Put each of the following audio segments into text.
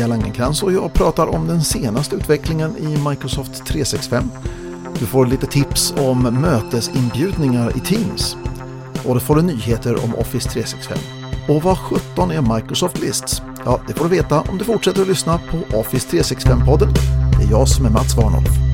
Pia Langenkrans och jag pratar om den senaste utvecklingen i Microsoft 365. Du får lite tips om mötesinbjudningar i Teams. Och du får du nyheter om Office 365. Och vad 17 är Microsoft Lists? Ja, det får du veta om du fortsätter att lyssna på Office 365-podden. Det är jag som är Mats Warnolf.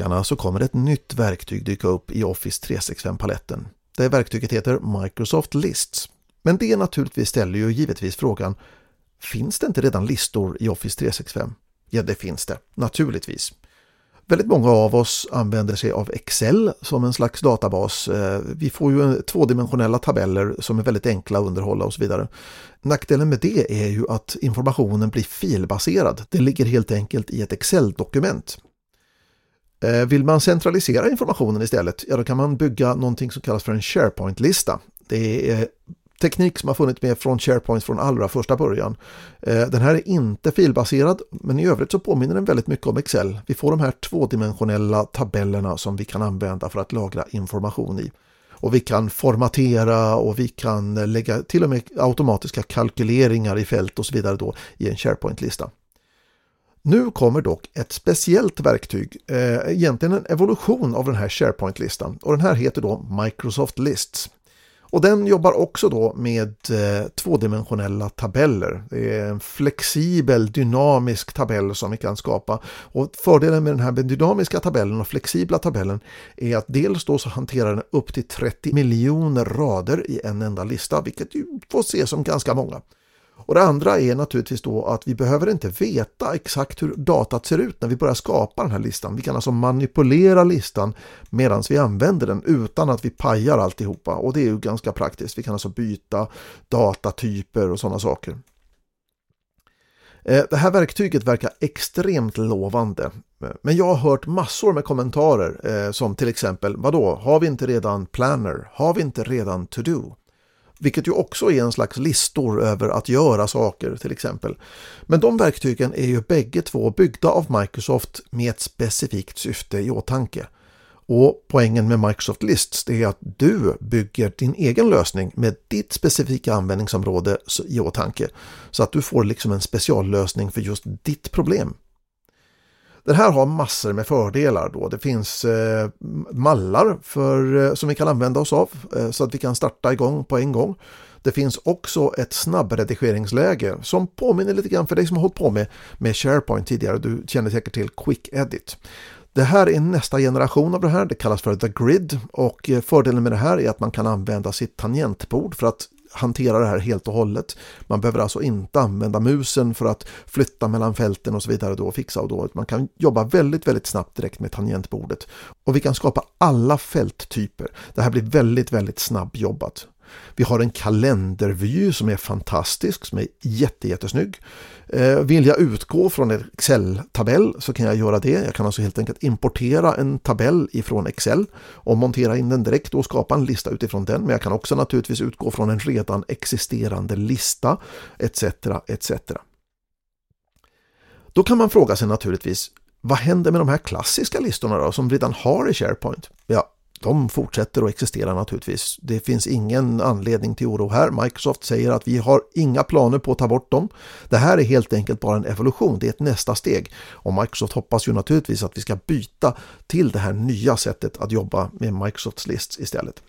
Dagarna så kommer ett nytt verktyg dyka upp i Office 365-paletten. Det verktyget heter Microsoft Lists. Men det naturligtvis ställer ju givetvis frågan Finns det inte redan listor i Office 365? Ja, det finns det, naturligtvis. Väldigt många av oss använder sig av Excel som en slags databas. Eh, vi får ju eh, tvådimensionella tabeller som är väldigt enkla att underhålla och så vidare. Nackdelen med det är ju att informationen blir filbaserad. Det ligger helt enkelt i ett Excel-dokument. Eh, vill man centralisera informationen istället, ja då kan man bygga någonting som kallas för en SharePoint-lista. Det är teknik som har funnits med från SharePoint från allra första början. Eh, den här är inte filbaserad, men i övrigt så påminner den väldigt mycket om Excel. Vi får de här tvådimensionella tabellerna som vi kan använda för att lagra information i. Och vi kan formatera och vi kan lägga till och med automatiska kalkyleringar i fält och så vidare då i en SharePoint-lista. Nu kommer dock ett speciellt verktyg, eh, egentligen en evolution av den här SharePoint-listan och den här heter då Microsoft Lists. Och den jobbar också då med eh, tvådimensionella tabeller. Det är en flexibel dynamisk tabell som vi kan skapa. Och fördelen med den här dynamiska tabellen och flexibla tabellen är att dels då så hanterar den upp till 30 miljoner rader i en enda lista, vilket ju får ses som ganska många. Och det andra är naturligtvis då att vi behöver inte veta exakt hur datat ser ut när vi börjar skapa den här listan. Vi kan alltså manipulera listan medan vi använder den utan att vi pajar alltihopa och det är ju ganska praktiskt. Vi kan alltså byta datatyper och sådana saker. Eh, det här verktyget verkar extremt lovande. Men jag har hört massor med kommentarer eh, som till exempel, vadå, har vi inte redan Planner? Har vi inte redan To-Do? Vilket ju också är en slags listor över att göra saker till exempel. Men de verktygen är ju bägge två byggda av Microsoft med ett specifikt syfte i åtanke. Och poängen med Microsoft Lists är att du bygger din egen lösning med ditt specifika användningsområde i åtanke. Så att du får liksom en speciallösning för just ditt problem. Den här har massor med fördelar då. Det finns eh, mallar för, eh, som vi kan använda oss av eh, så att vi kan starta igång på en gång. Det finns också ett snabbredigeringsläge som påminner lite grann för dig som har hållit på med, med SharePoint tidigare. Du känner säkert till Quick Edit. Det här är nästa generation av det här, det kallas för The Grid och eh, fördelen med det här är att man kan använda sitt tangentbord för att hantera det här helt och hållet. Man behöver alltså inte använda musen för att flytta mellan fälten och så vidare då och fixa och då. Man kan jobba väldigt, väldigt snabbt direkt med tangentbordet. Och vi kan skapa alla fälttyper. Det här blir väldigt, väldigt snabbjobbat. Vi har en kalendervy som är fantastisk, som är jätte, jättesnygg. Eh, vill jag utgå från en Excel-tabell så kan jag göra det. Jag kan alltså helt enkelt importera en tabell ifrån Excel och montera in den direkt och skapa en lista utifrån den. Men jag kan också naturligtvis utgå från en redan existerande lista etc. etc. Då kan man fråga sig naturligtvis vad händer med de här klassiska listorna då som redan har i SharePoint? Ja, de fortsätter att existera naturligtvis. Det finns ingen anledning till oro här. Microsoft säger att vi har inga planer på att ta bort dem. Det här är helt enkelt bara en evolution, det är ett nästa steg. Och Microsoft hoppas ju naturligtvis att vi ska byta till det här nya sättet att jobba med Microsofts lists istället.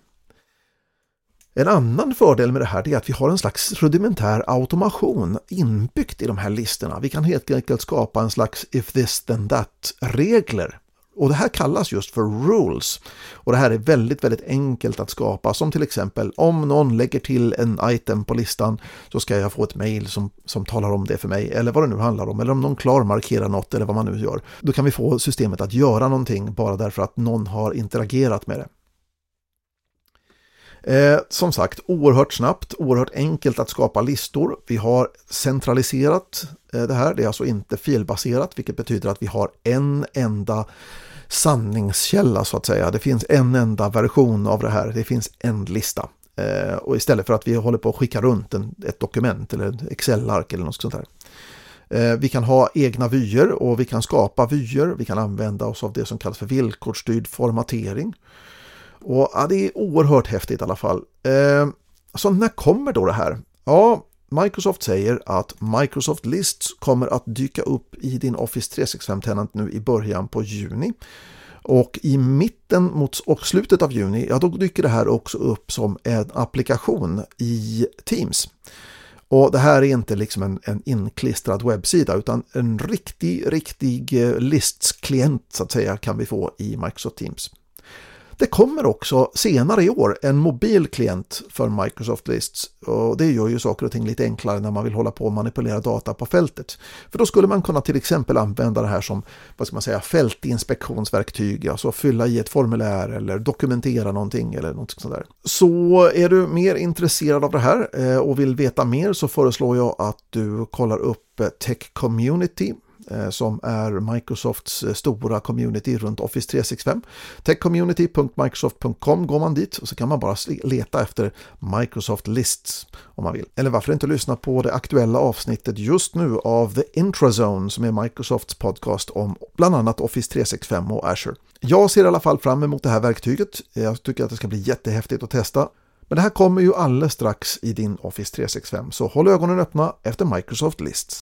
En annan fördel med det här är att vi har en slags rudimentär automation inbyggt i de här listorna. Vi kan helt enkelt skapa en slags if this then that regler och det här kallas just för rules. Och det här är väldigt, väldigt enkelt att skapa. Som till exempel om någon lägger till en item på listan så ska jag få ett mail som, som talar om det för mig. Eller vad det nu handlar om. Eller om någon klarmarkerar något eller vad man nu gör. Då kan vi få systemet att göra någonting bara därför att någon har interagerat med det. Eh, som sagt, oerhört snabbt, oerhört enkelt att skapa listor. Vi har centraliserat eh, det här, det är alltså inte filbaserat, vilket betyder att vi har en enda sanningskälla så att säga. Det finns en enda version av det här, det finns en lista. Eh, och istället för att vi håller på att skicka runt en, ett dokument eller ett Excel-ark eller något sånt där. Eh, vi kan ha egna vyer och vi kan skapa vyer. Vi kan använda oss av det som kallas för villkorsstyrd formatering. Och ja, det är oerhört häftigt i alla fall. Eh, så när kommer då det här? Ja, Microsoft säger att Microsoft Lists kommer att dyka upp i din Office 365-tenant nu i början på juni. Och i mitten mot och slutet av juni, ja då dyker det här också upp som en applikation i Teams. Och det här är inte liksom en, en inklistrad webbsida utan en riktig, riktig eh, listsklient så att säga kan vi få i Microsoft Teams. Det kommer också senare i år en mobil klient för Microsoft Lists och det gör ju saker och ting lite enklare när man vill hålla på och manipulera data på fältet. För då skulle man kunna till exempel använda det här som vad ska man säga, fältinspektionsverktyg, alltså fylla i ett formulär eller dokumentera någonting eller något sånt där. Så är du mer intresserad av det här eh, och vill veta mer så föreslår jag att du kollar upp Tech Community Eh, som är Microsofts eh, stora community runt Office 365. Techcommunity.microsoft.com går man dit och så kan man bara leta efter Microsoft Lists om man vill. Eller varför inte lyssna på det aktuella avsnittet just nu av The Intrazone som är Microsofts podcast om bland annat Office 365 och Azure. Jag ser i alla fall fram emot det här verktyget. Jag tycker att det ska bli jättehäftigt att testa. Men det här kommer ju alldeles strax i din Office 365 så håll ögonen öppna efter Microsoft Lists.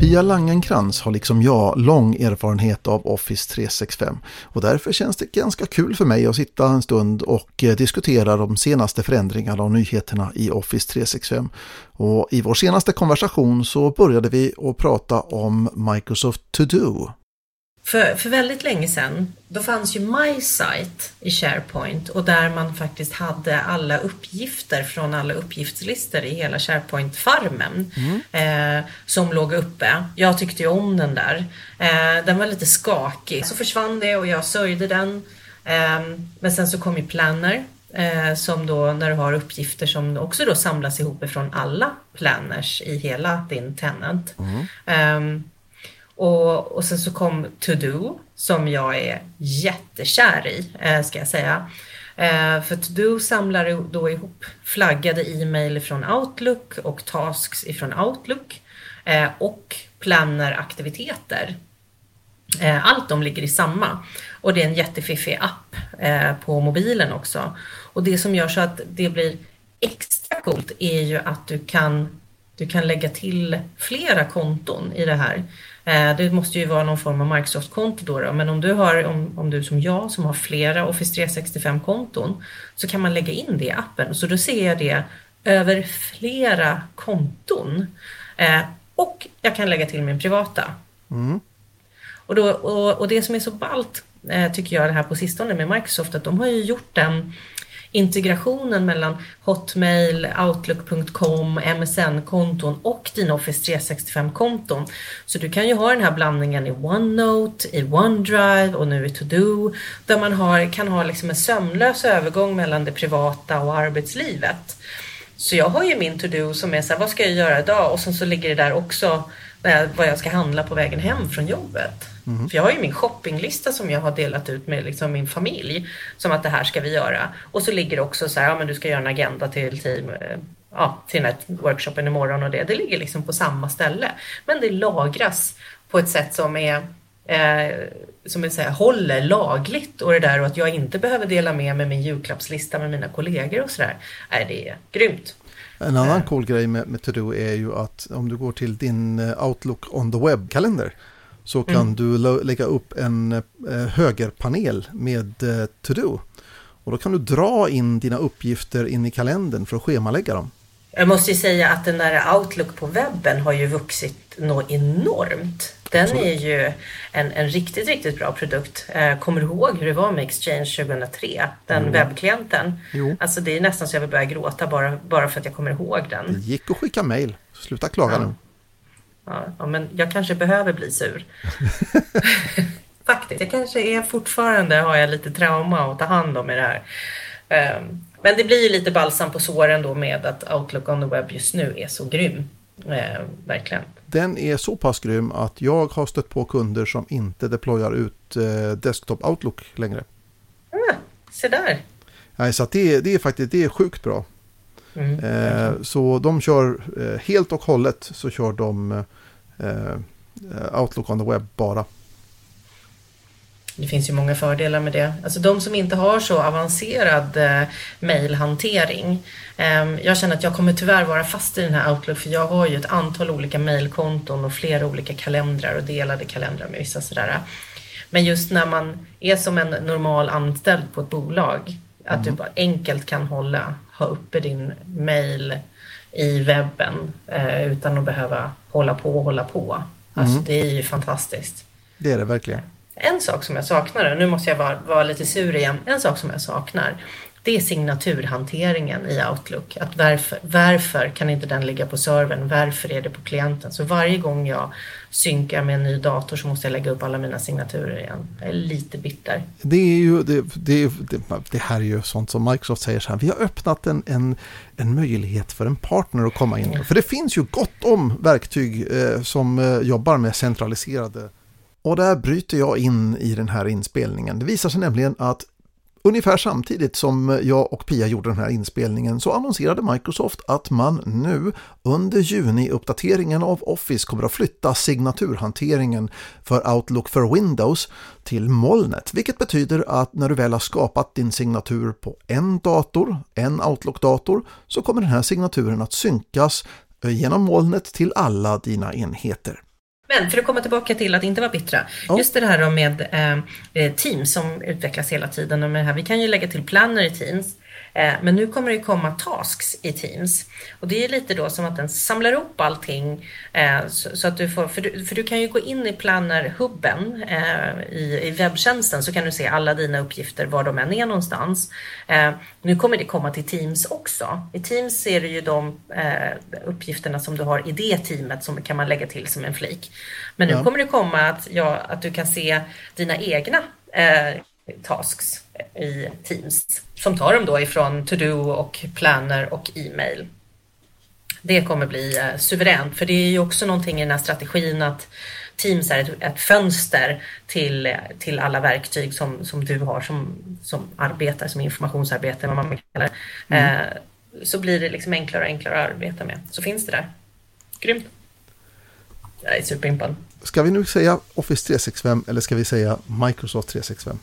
Pia Langenkrans har liksom jag lång erfarenhet av Office 365 och därför känns det ganska kul för mig att sitta en stund och eh, diskutera de senaste förändringarna och nyheterna i Office 365. Och I vår senaste konversation så började vi att prata om Microsoft To Do för, för väldigt länge sedan, då fanns ju MySite i SharePoint och där man faktiskt hade alla uppgifter från alla uppgiftslistor i hela SharePoint-farmen mm. eh, som låg uppe. Jag tyckte ju om den där. Eh, den var lite skakig. Så försvann det och jag sörjde den. Eh, men sen så kom ju Planner eh, som då när du har uppgifter som också då samlas ihop ifrån alla planners i hela din tenant. Mm. Och, och sen så kom To Do som jag är jättekär i, eh, ska jag säga. Eh, för To Do samlar då ihop flaggade e-mail från Outlook och tasks ifrån Outlook eh, och planeraktiviteter. Allt de ligger i samma. Och det är en jättefiffig app på mobilen också. Och det som gör så att det blir extra coolt är ju att du kan, du kan lägga till flera konton i det här. Eh, det måste ju vara någon form av Microsoft-konto då, då, men om du har, om, om du som jag som har flera Office 365-konton så kan man lägga in det i appen. Så då ser jag det över flera konton. Eh, och jag kan lägga till min privata. Mm. Och, då, och, och, det som är så ballt eh, tycker jag det här på sistone med Microsoft att de har ju gjort den integrationen mellan Hotmail, Outlook.com, MSN-konton och dina Office 365-konton. Så du kan ju ha den här blandningen i OneNote, i OneDrive och nu i To-Do där man har, kan ha liksom en sömlös övergång mellan det privata och arbetslivet. Så jag har ju min To-Do som är så här, vad ska jag göra idag? Och sen så ligger det där också vad jag ska handla på vägen hem från jobbet. Mm. För jag har ju min shoppinglista som jag har delat ut med liksom min familj. Som att det här ska vi göra. Och så ligger det också så här, ja men du ska göra en agenda till team, eh, ja, till den här workshopen imorgon och det. Det ligger liksom på samma ställe. Men det lagras på ett sätt som är eh, som jag säger, håller lagligt och det där och att jag inte behöver dela med mig min julklappslista med mina kollegor och sådär. Nej, det är grymt. En annan eh. cool grej med, med To-Do är ju att om du går till din eh, Outlook on the web-kalender så kan mm. du lägga upp en eh, högerpanel med eh, To-Do. Och då kan du dra in dina uppgifter in i kalendern för att schemalägga dem. Jag måste ju säga att den där Outlook på webben har ju vuxit något enormt. Den är ju en, en riktigt, riktigt bra produkt. Eh, kommer du ihåg hur det var med Exchange 2003? Den mm. webbklienten. Jo. Alltså det är nästan så jag vill börja gråta bara, bara för att jag kommer ihåg den. Det gick att skicka mail. Sluta klaga ja. nu. Ja, men jag kanske behöver bli sur. Faktiskt. Jag kanske är fortfarande, har jag lite trauma att ta hand om i det här. Um, men det blir ju lite balsam på såren då med att Outlook on the web just nu är så grym. Eh, verkligen. Den är så pass grym att jag har stött på kunder som inte deployar ut eh, Desktop Outlook längre. Ah, se där. Nej, så det, det är faktiskt det är sjukt bra. Mm, eh, så de kör eh, helt och hållet så kör de eh, Outlook on the web bara. Det finns ju många fördelar med det. Alltså de som inte har så avancerad eh, mailhantering. Eh, jag känner att jag kommer tyvärr vara fast i den här Outlook för jag har ju ett antal olika mailkonton och flera olika kalendrar och delade kalendrar med vissa sådär. Men just när man är som en normal anställd på ett bolag, att mm. du bara enkelt kan hålla, ha uppe din mail i webben eh, utan att behöva hålla på och hålla på. Alltså mm. det är ju fantastiskt. Det är det verkligen. En sak som jag saknar, och nu måste jag vara, vara lite sur igen, en sak som jag saknar det är signaturhanteringen i Outlook. Att varför, varför kan inte den ligga på servern? Varför är det på klienten? Så varje gång jag synkar med en ny dator så måste jag lägga upp alla mina signaturer igen. Jag är lite bitter. Det är ju, det, det, det, det här är ju sånt som Microsoft säger så här. Vi har öppnat en, en, en möjlighet för en partner att komma in. Mm. För det finns ju gott om verktyg eh, som eh, jobbar med centraliserade och där bryter jag in i den här inspelningen. Det visar sig nämligen att ungefär samtidigt som jag och Pia gjorde den här inspelningen så annonserade Microsoft att man nu under juni-uppdateringen av Office kommer att flytta signaturhanteringen för Outlook för Windows till molnet, vilket betyder att när du väl har skapat din signatur på en dator, en Outlook-dator, så kommer den här signaturen att synkas genom molnet till alla dina enheter. Men för att komma tillbaka till att inte vara bittra. Ja. Just det här med eh, Teams som utvecklas hela tiden. Och med det här, vi kan ju lägga till Planner i Teams. Eh, men nu kommer det komma tasks i Teams. Och det är lite då som att den samlar ihop allting. Eh, så, att du får, för du, för du kan ju gå in i Planner-hubben eh, i, i webbtjänsten så kan du se alla dina uppgifter var de än är någonstans. Nu kommer det komma till Teams också. I Teams ser du ju de uppgifterna som du har i det teamet som kan man lägga till som en flik. Men nu ja. kommer det komma att, ja, att du kan se dina egna tasks i Teams som tar dem då ifrån to-do och planner och e-mail. Det kommer bli eh, suveränt för det är ju också någonting i den här strategin att Teams är ett, ett fönster till, till alla verktyg som, som du har som, som arbetar, som informationsarbete, vad man kallar det. Mm. Eh, så blir det liksom enklare och enklare att arbeta med. Så finns det där. Grymt. Jag är superimpad. Ska vi nu säga Office 365 eller ska vi säga Microsoft 365?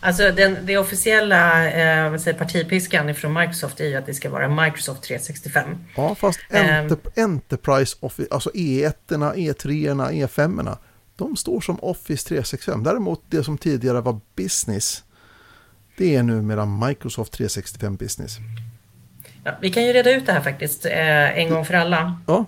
Alltså den, det officiella eh, vad säger, partipiskan från Microsoft är ju att det ska vara Microsoft 365. Ja, fast enter, eh, Enterprise Office, alltså E1, E3, E5, de står som Office 365. Däremot det som tidigare var Business, det är numera Microsoft 365 Business. Ja, vi kan ju reda ut det här faktiskt eh, en gång för alla. Ja.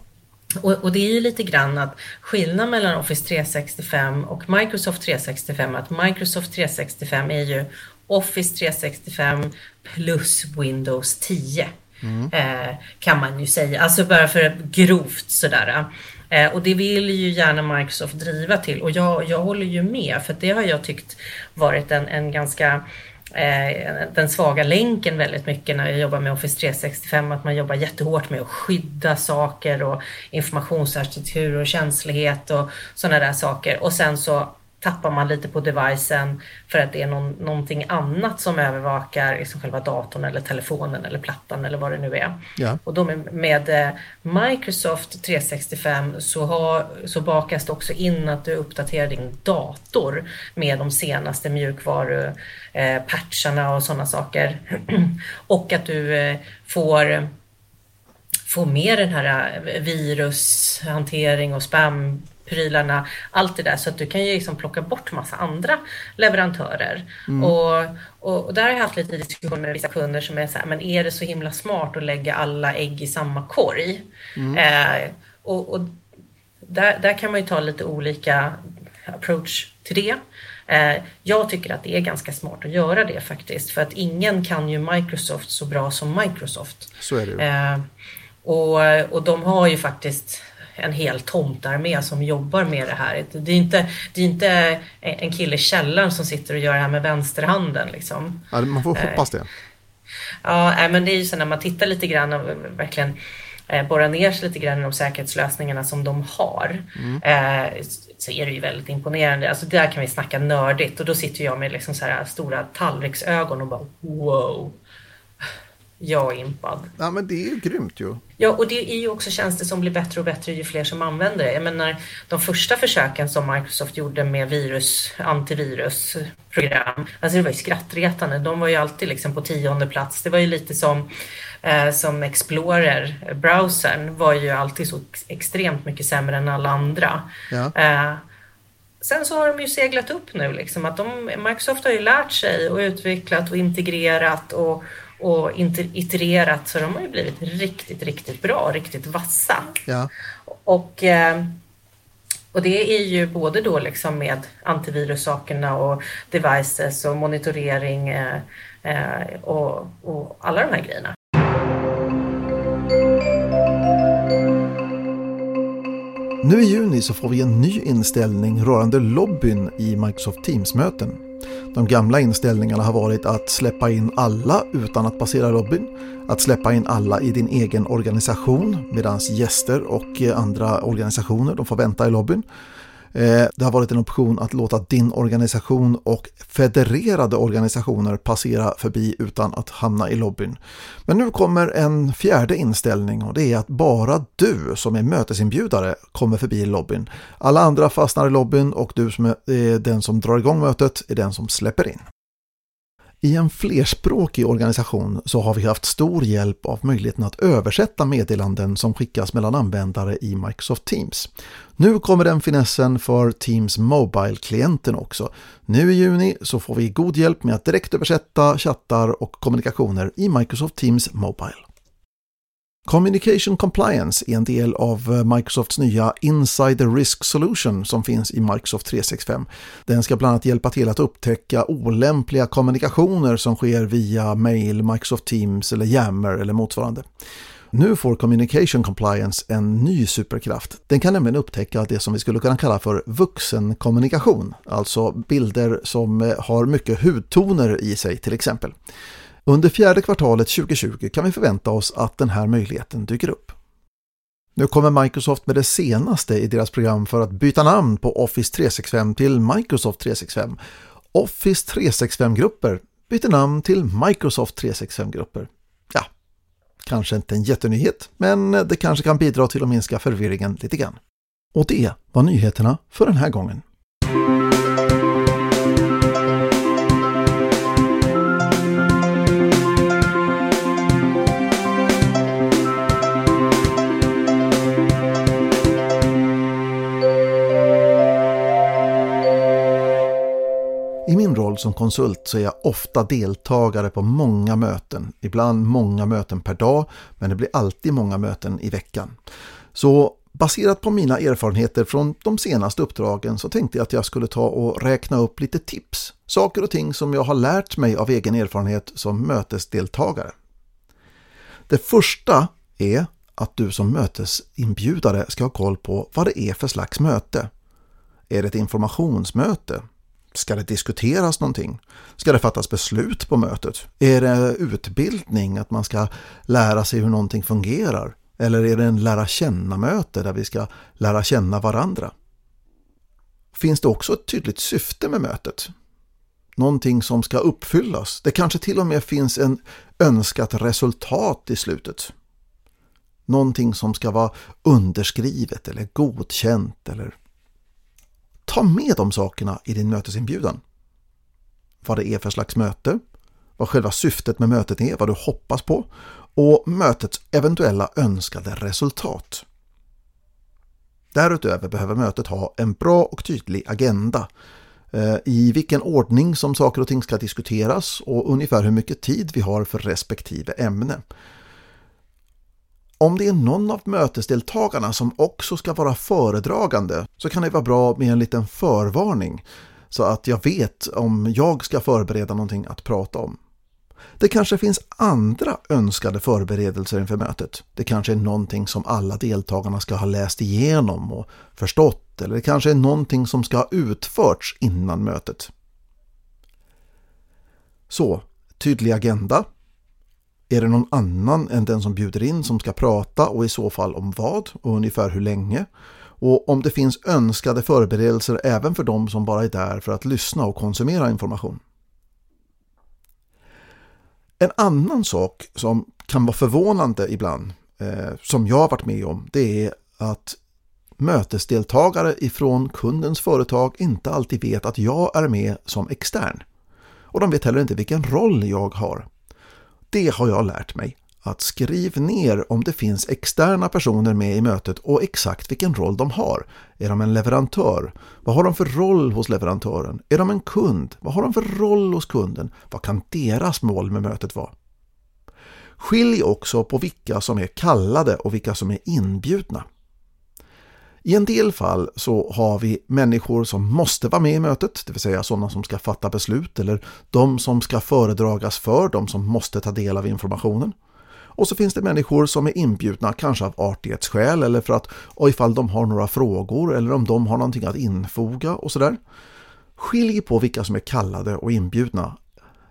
Och, och, det är ju lite grann att skillnaden mellan Office 365 och Microsoft 365 att Microsoft 365 är ju Office 365 plus Windows 10. Mm. Eh, kan man ju säga, alltså bara för grovt sådär. Eh, och det vill ju gärna Microsoft driva till och jag, jag håller ju med för det har jag tyckt varit en, en ganska Eh, den svaga länken väldigt mycket när jag jobbar med Office 365, att man jobbar jättehårt med att skydda saker och informationsarkitektur och känslighet och sådana där saker. Och sen så tappar man lite på devicen för att det är någon, någonting annat som övervakar liksom själva datorn eller telefonen eller plattan eller vad det nu är. Ja. Och då med, med, eh, Microsoft 365 så, har, så bakas det också in att du uppdaterar din dator med de senaste mjukvarupatcharna eh, och sådana saker. och att du eh, får få med den här virushantering och spam prylarna, allt det där. Så att du kan ju liksom plocka bort massa andra leverantörer. Mm. Och, och, och, där har jag haft lite diskussion med vissa kunder som är så här, men är det så himla smart att lägga alla ägg i samma korg? Mm. Eh, och, och där, där kan man ju ta lite olika approach till det. Eh, jag tycker att det är ganska smart att göra det faktiskt, för att ingen kan ju Microsoft så bra som Microsoft. Så är det ju. Eh, och, och de har ju faktiskt en hel tomtarmé som jobbar med det här. Det är inte, det är inte en kille i källaren som sitter och gör det här med vänsterhanden. Liksom. Ja, man får hoppas det. Ja, men det är ju så när man tittar lite grann och verkligen borrar ner sig lite grann i de säkerhetslösningarna som de har. Mm. så är det ju väldigt imponerande. Alltså där kan vi snacka nördigt och då sitter jag med liksom så här stora tallriksögon och bara wow. Jag är impad. Ja men det är ju grymt ju. Ja och det är ju också tjänster som blir bättre och bättre ju fler som använder det. Jag menar de första försöken som Microsoft gjorde med virus, antivirusprogram. Alltså det var ju skrattretande. De var ju alltid liksom på tionde plats. Det var ju lite som eh, som Explorer, browsern, var ju alltid så extremt mycket sämre än alla andra. Ja. Eh, sen så har de ju seglat upp nu liksom att de, Microsoft har ju lärt sig och utvecklat och integrerat och och itererat så de har ju blivit riktigt, riktigt bra, riktigt vassa. Ja. Och, eh, och det är ju både då liksom med antivirussakerna och devices och monitorering eh, eh, och, och alla de här grejerna. Nu i juni så får vi en ny inställning rörande lobbyn i Microsoft Teams-möten. De gamla inställningarna har varit att släppa in alla utan att passera lobbyn, att släppa in alla i din egen organisation medan gäster och eh, andra organisationer de får vänta i lobbyn. Eh, det har varit en option att låta din organisation och federerade organisationer passera förbi utan att hamna i lobbyn. Men nu kommer en fjärde inställning och det är att bara du som är mötesinbjudare kommer förbi lobbyn. Alla andra fastnar i lobbyn och du som är eh, den som drar igång mötet är den som släpper in. I en flerspråkig organisation så har vi haft stor hjälp av möjligheten att översätta meddelanden som skickas mellan användare i Microsoft Teams. Nu kommer den finessen för Teams Mobile-klienten också. Nu i juni så får vi god hjälp med att direkt översätta chattar och kommunikationer i Microsoft Teams Mobile. Communication Compliance är en del av eh, Microsofts nya Insider Risk Solution som finns i Microsoft 365. Den ska bland annat hjälpa till att upptäcka olämpliga kommunikationer som sker via mail, Microsoft Teams eller Yammer eller motsvarande. Nu får Communication Compliance en ny superkraft. Den kan nämligen upptäcka det som vi skulle kunna kalla för vuxenkommunikation, alltså bilder som eh, har mycket hudtoner i sig till exempel. Under fjärde kvartalet 2020 kan vi förvänta oss att den här möjligheten dyker upp. Nu kommer Microsoft med det senaste i deras program för att byta namn på Office 365 till Microsoft 365. Office 365-grupper byter namn till Microsoft 365-grupper. Ja, kanske inte en jättenyhet, men det kanske kan bidra till att minska förvirringen lite grann. Och det var nyheterna för den här gången. I min roll som konsult så är jag ofta deltagare på många möten, ibland många möten per dag, men det blir alltid många möten i veckan. Så baserat på mina erfarenheter från de senaste uppdragen så tänkte jag att jag skulle ta och räkna upp lite tips, saker och ting som jag har lärt mig av egen erfarenhet som mötesdeltagare. Det första är att du som mötesinbjudare ska ha koll på vad det är för slags möte. Är det ett informationsmöte? Ska det diskuteras någonting? Ska det fattas beslut på mötet? Är det utbildning, att man ska lära sig hur någonting fungerar? Eller är det en lära känna-möte där vi ska lära känna varandra? Finns det också ett tydligt syfte med mötet? Någonting som ska uppfyllas? Det kanske till och med finns en önskat resultat i slutet? Någonting som ska vara underskrivet eller godkänt eller Ta med de sakerna i din mötesinbjudan. Vad det är för slags möte, vad själva syftet med mötet är, vad du hoppas på och mötets eventuella önskade resultat. Därutöver behöver mötet ha en bra och tydlig agenda eh, i vilken ordning som saker och ting ska diskuteras och ungefär hur mycket tid vi har för respektive ämne. Om det är någon av mötesdeltagarna som också ska vara föredragande så kan det vara bra med en liten förvarning så att jag vet om jag ska förbereda någonting att prata om. Det kanske finns andra önskade förberedelser inför mötet. Det kanske är någonting som alla deltagarna ska ha läst igenom och förstått eller det kanske är någonting som ska ha utförts innan mötet. Så, tydlig agenda. Är det någon annan än den som bjuder in som ska prata och i så fall om vad och ungefär hur länge? Och om det finns önskade förberedelser även för de som bara är där för att lyssna och konsumera information. En annan sak som kan vara förvånande ibland, eh, som jag har varit med om, det är att mötesdeltagare ifrån kundens företag inte alltid vet att jag är med som extern. Och de vet heller inte vilken roll jag har. Det har jag lärt mig. Att skriv ner om det finns externa personer med i mötet och exakt vilken roll de har. Är de en leverantör? Vad har de för roll hos leverantören? Är de en kund? Vad har de för roll hos kunden? Vad kan deras mål med mötet vara? Skilj också på vilka som är kallade och vilka som är inbjudna. I en del fall så har vi människor som måste vara med i mötet, det vill säga sådana som ska fatta beslut eller de som ska föredragas för, de som måste ta del av informationen. Och så finns det människor som är inbjudna kanske av artighetsskäl eller för att och ifall de har några frågor eller om de har någonting att infoga och sådär. Skilj på vilka som är kallade och inbjudna.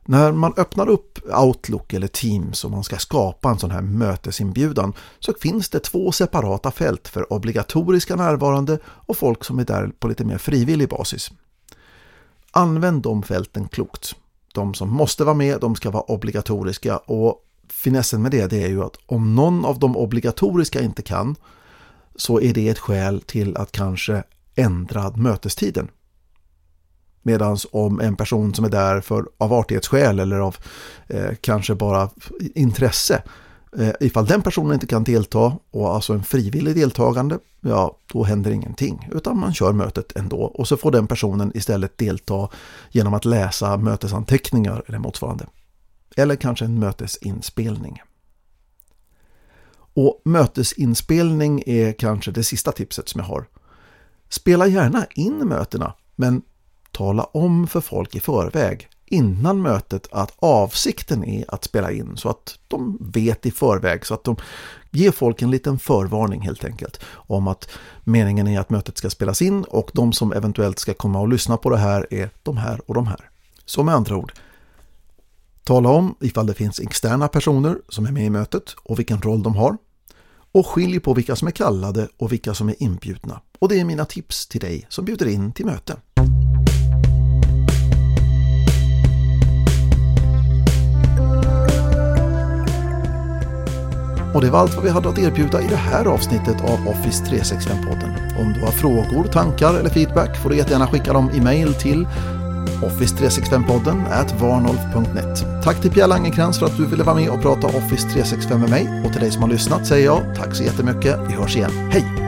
När man öppnar upp Outlook eller Teams och man ska skapa en sån här mötesinbjudan så finns det två separata fält för obligatoriska närvarande och folk som är där på lite mer frivillig basis. Använd de fälten klokt. De som måste vara med, de ska vara obligatoriska och finessen med det, det är ju att om någon av de obligatoriska inte kan så är det ett skäl till att kanske ändra mötestiden. Medan om en person som är där för av artighetsskäl eller av eh, kanske bara intresse, eh, ifall den personen inte kan delta och alltså en frivillig deltagande, ja då händer ingenting utan man kör mötet ändå och så får den personen istället delta genom att läsa mötesanteckningar eller motsvarande eller kanske en mötesinspelning. Och mötesinspelning är kanske det sista tipset som jag har. Spela gärna in mötena, men tala om för folk i förväg innan mötet att avsikten är att spela in så att de vet i förväg så att de ger folk en liten förvarning helt enkelt om att meningen är att mötet ska spelas in och de som eventuellt ska komma och lyssna på det här är de här och de här. Så med andra ord, Tala om ifall det finns externa personer som är med i mötet och vilken roll de har. Och skilj på vilka som är kallade och vilka som är inbjudna. Och det är mina tips till dig som bjuder in till möte. Och det var allt vad vi hade att erbjuda i det här avsnittet av Office 365-podden. Om du har frågor, tankar eller feedback får du jättegärna skicka dem i mail till Office365-podden at varnolf.net. Tack till Pia Langenkrans för att du ville vara med och prata Office 365 med mig och till dig som har lyssnat säger jag tack så jättemycket. Vi hörs igen. Hej!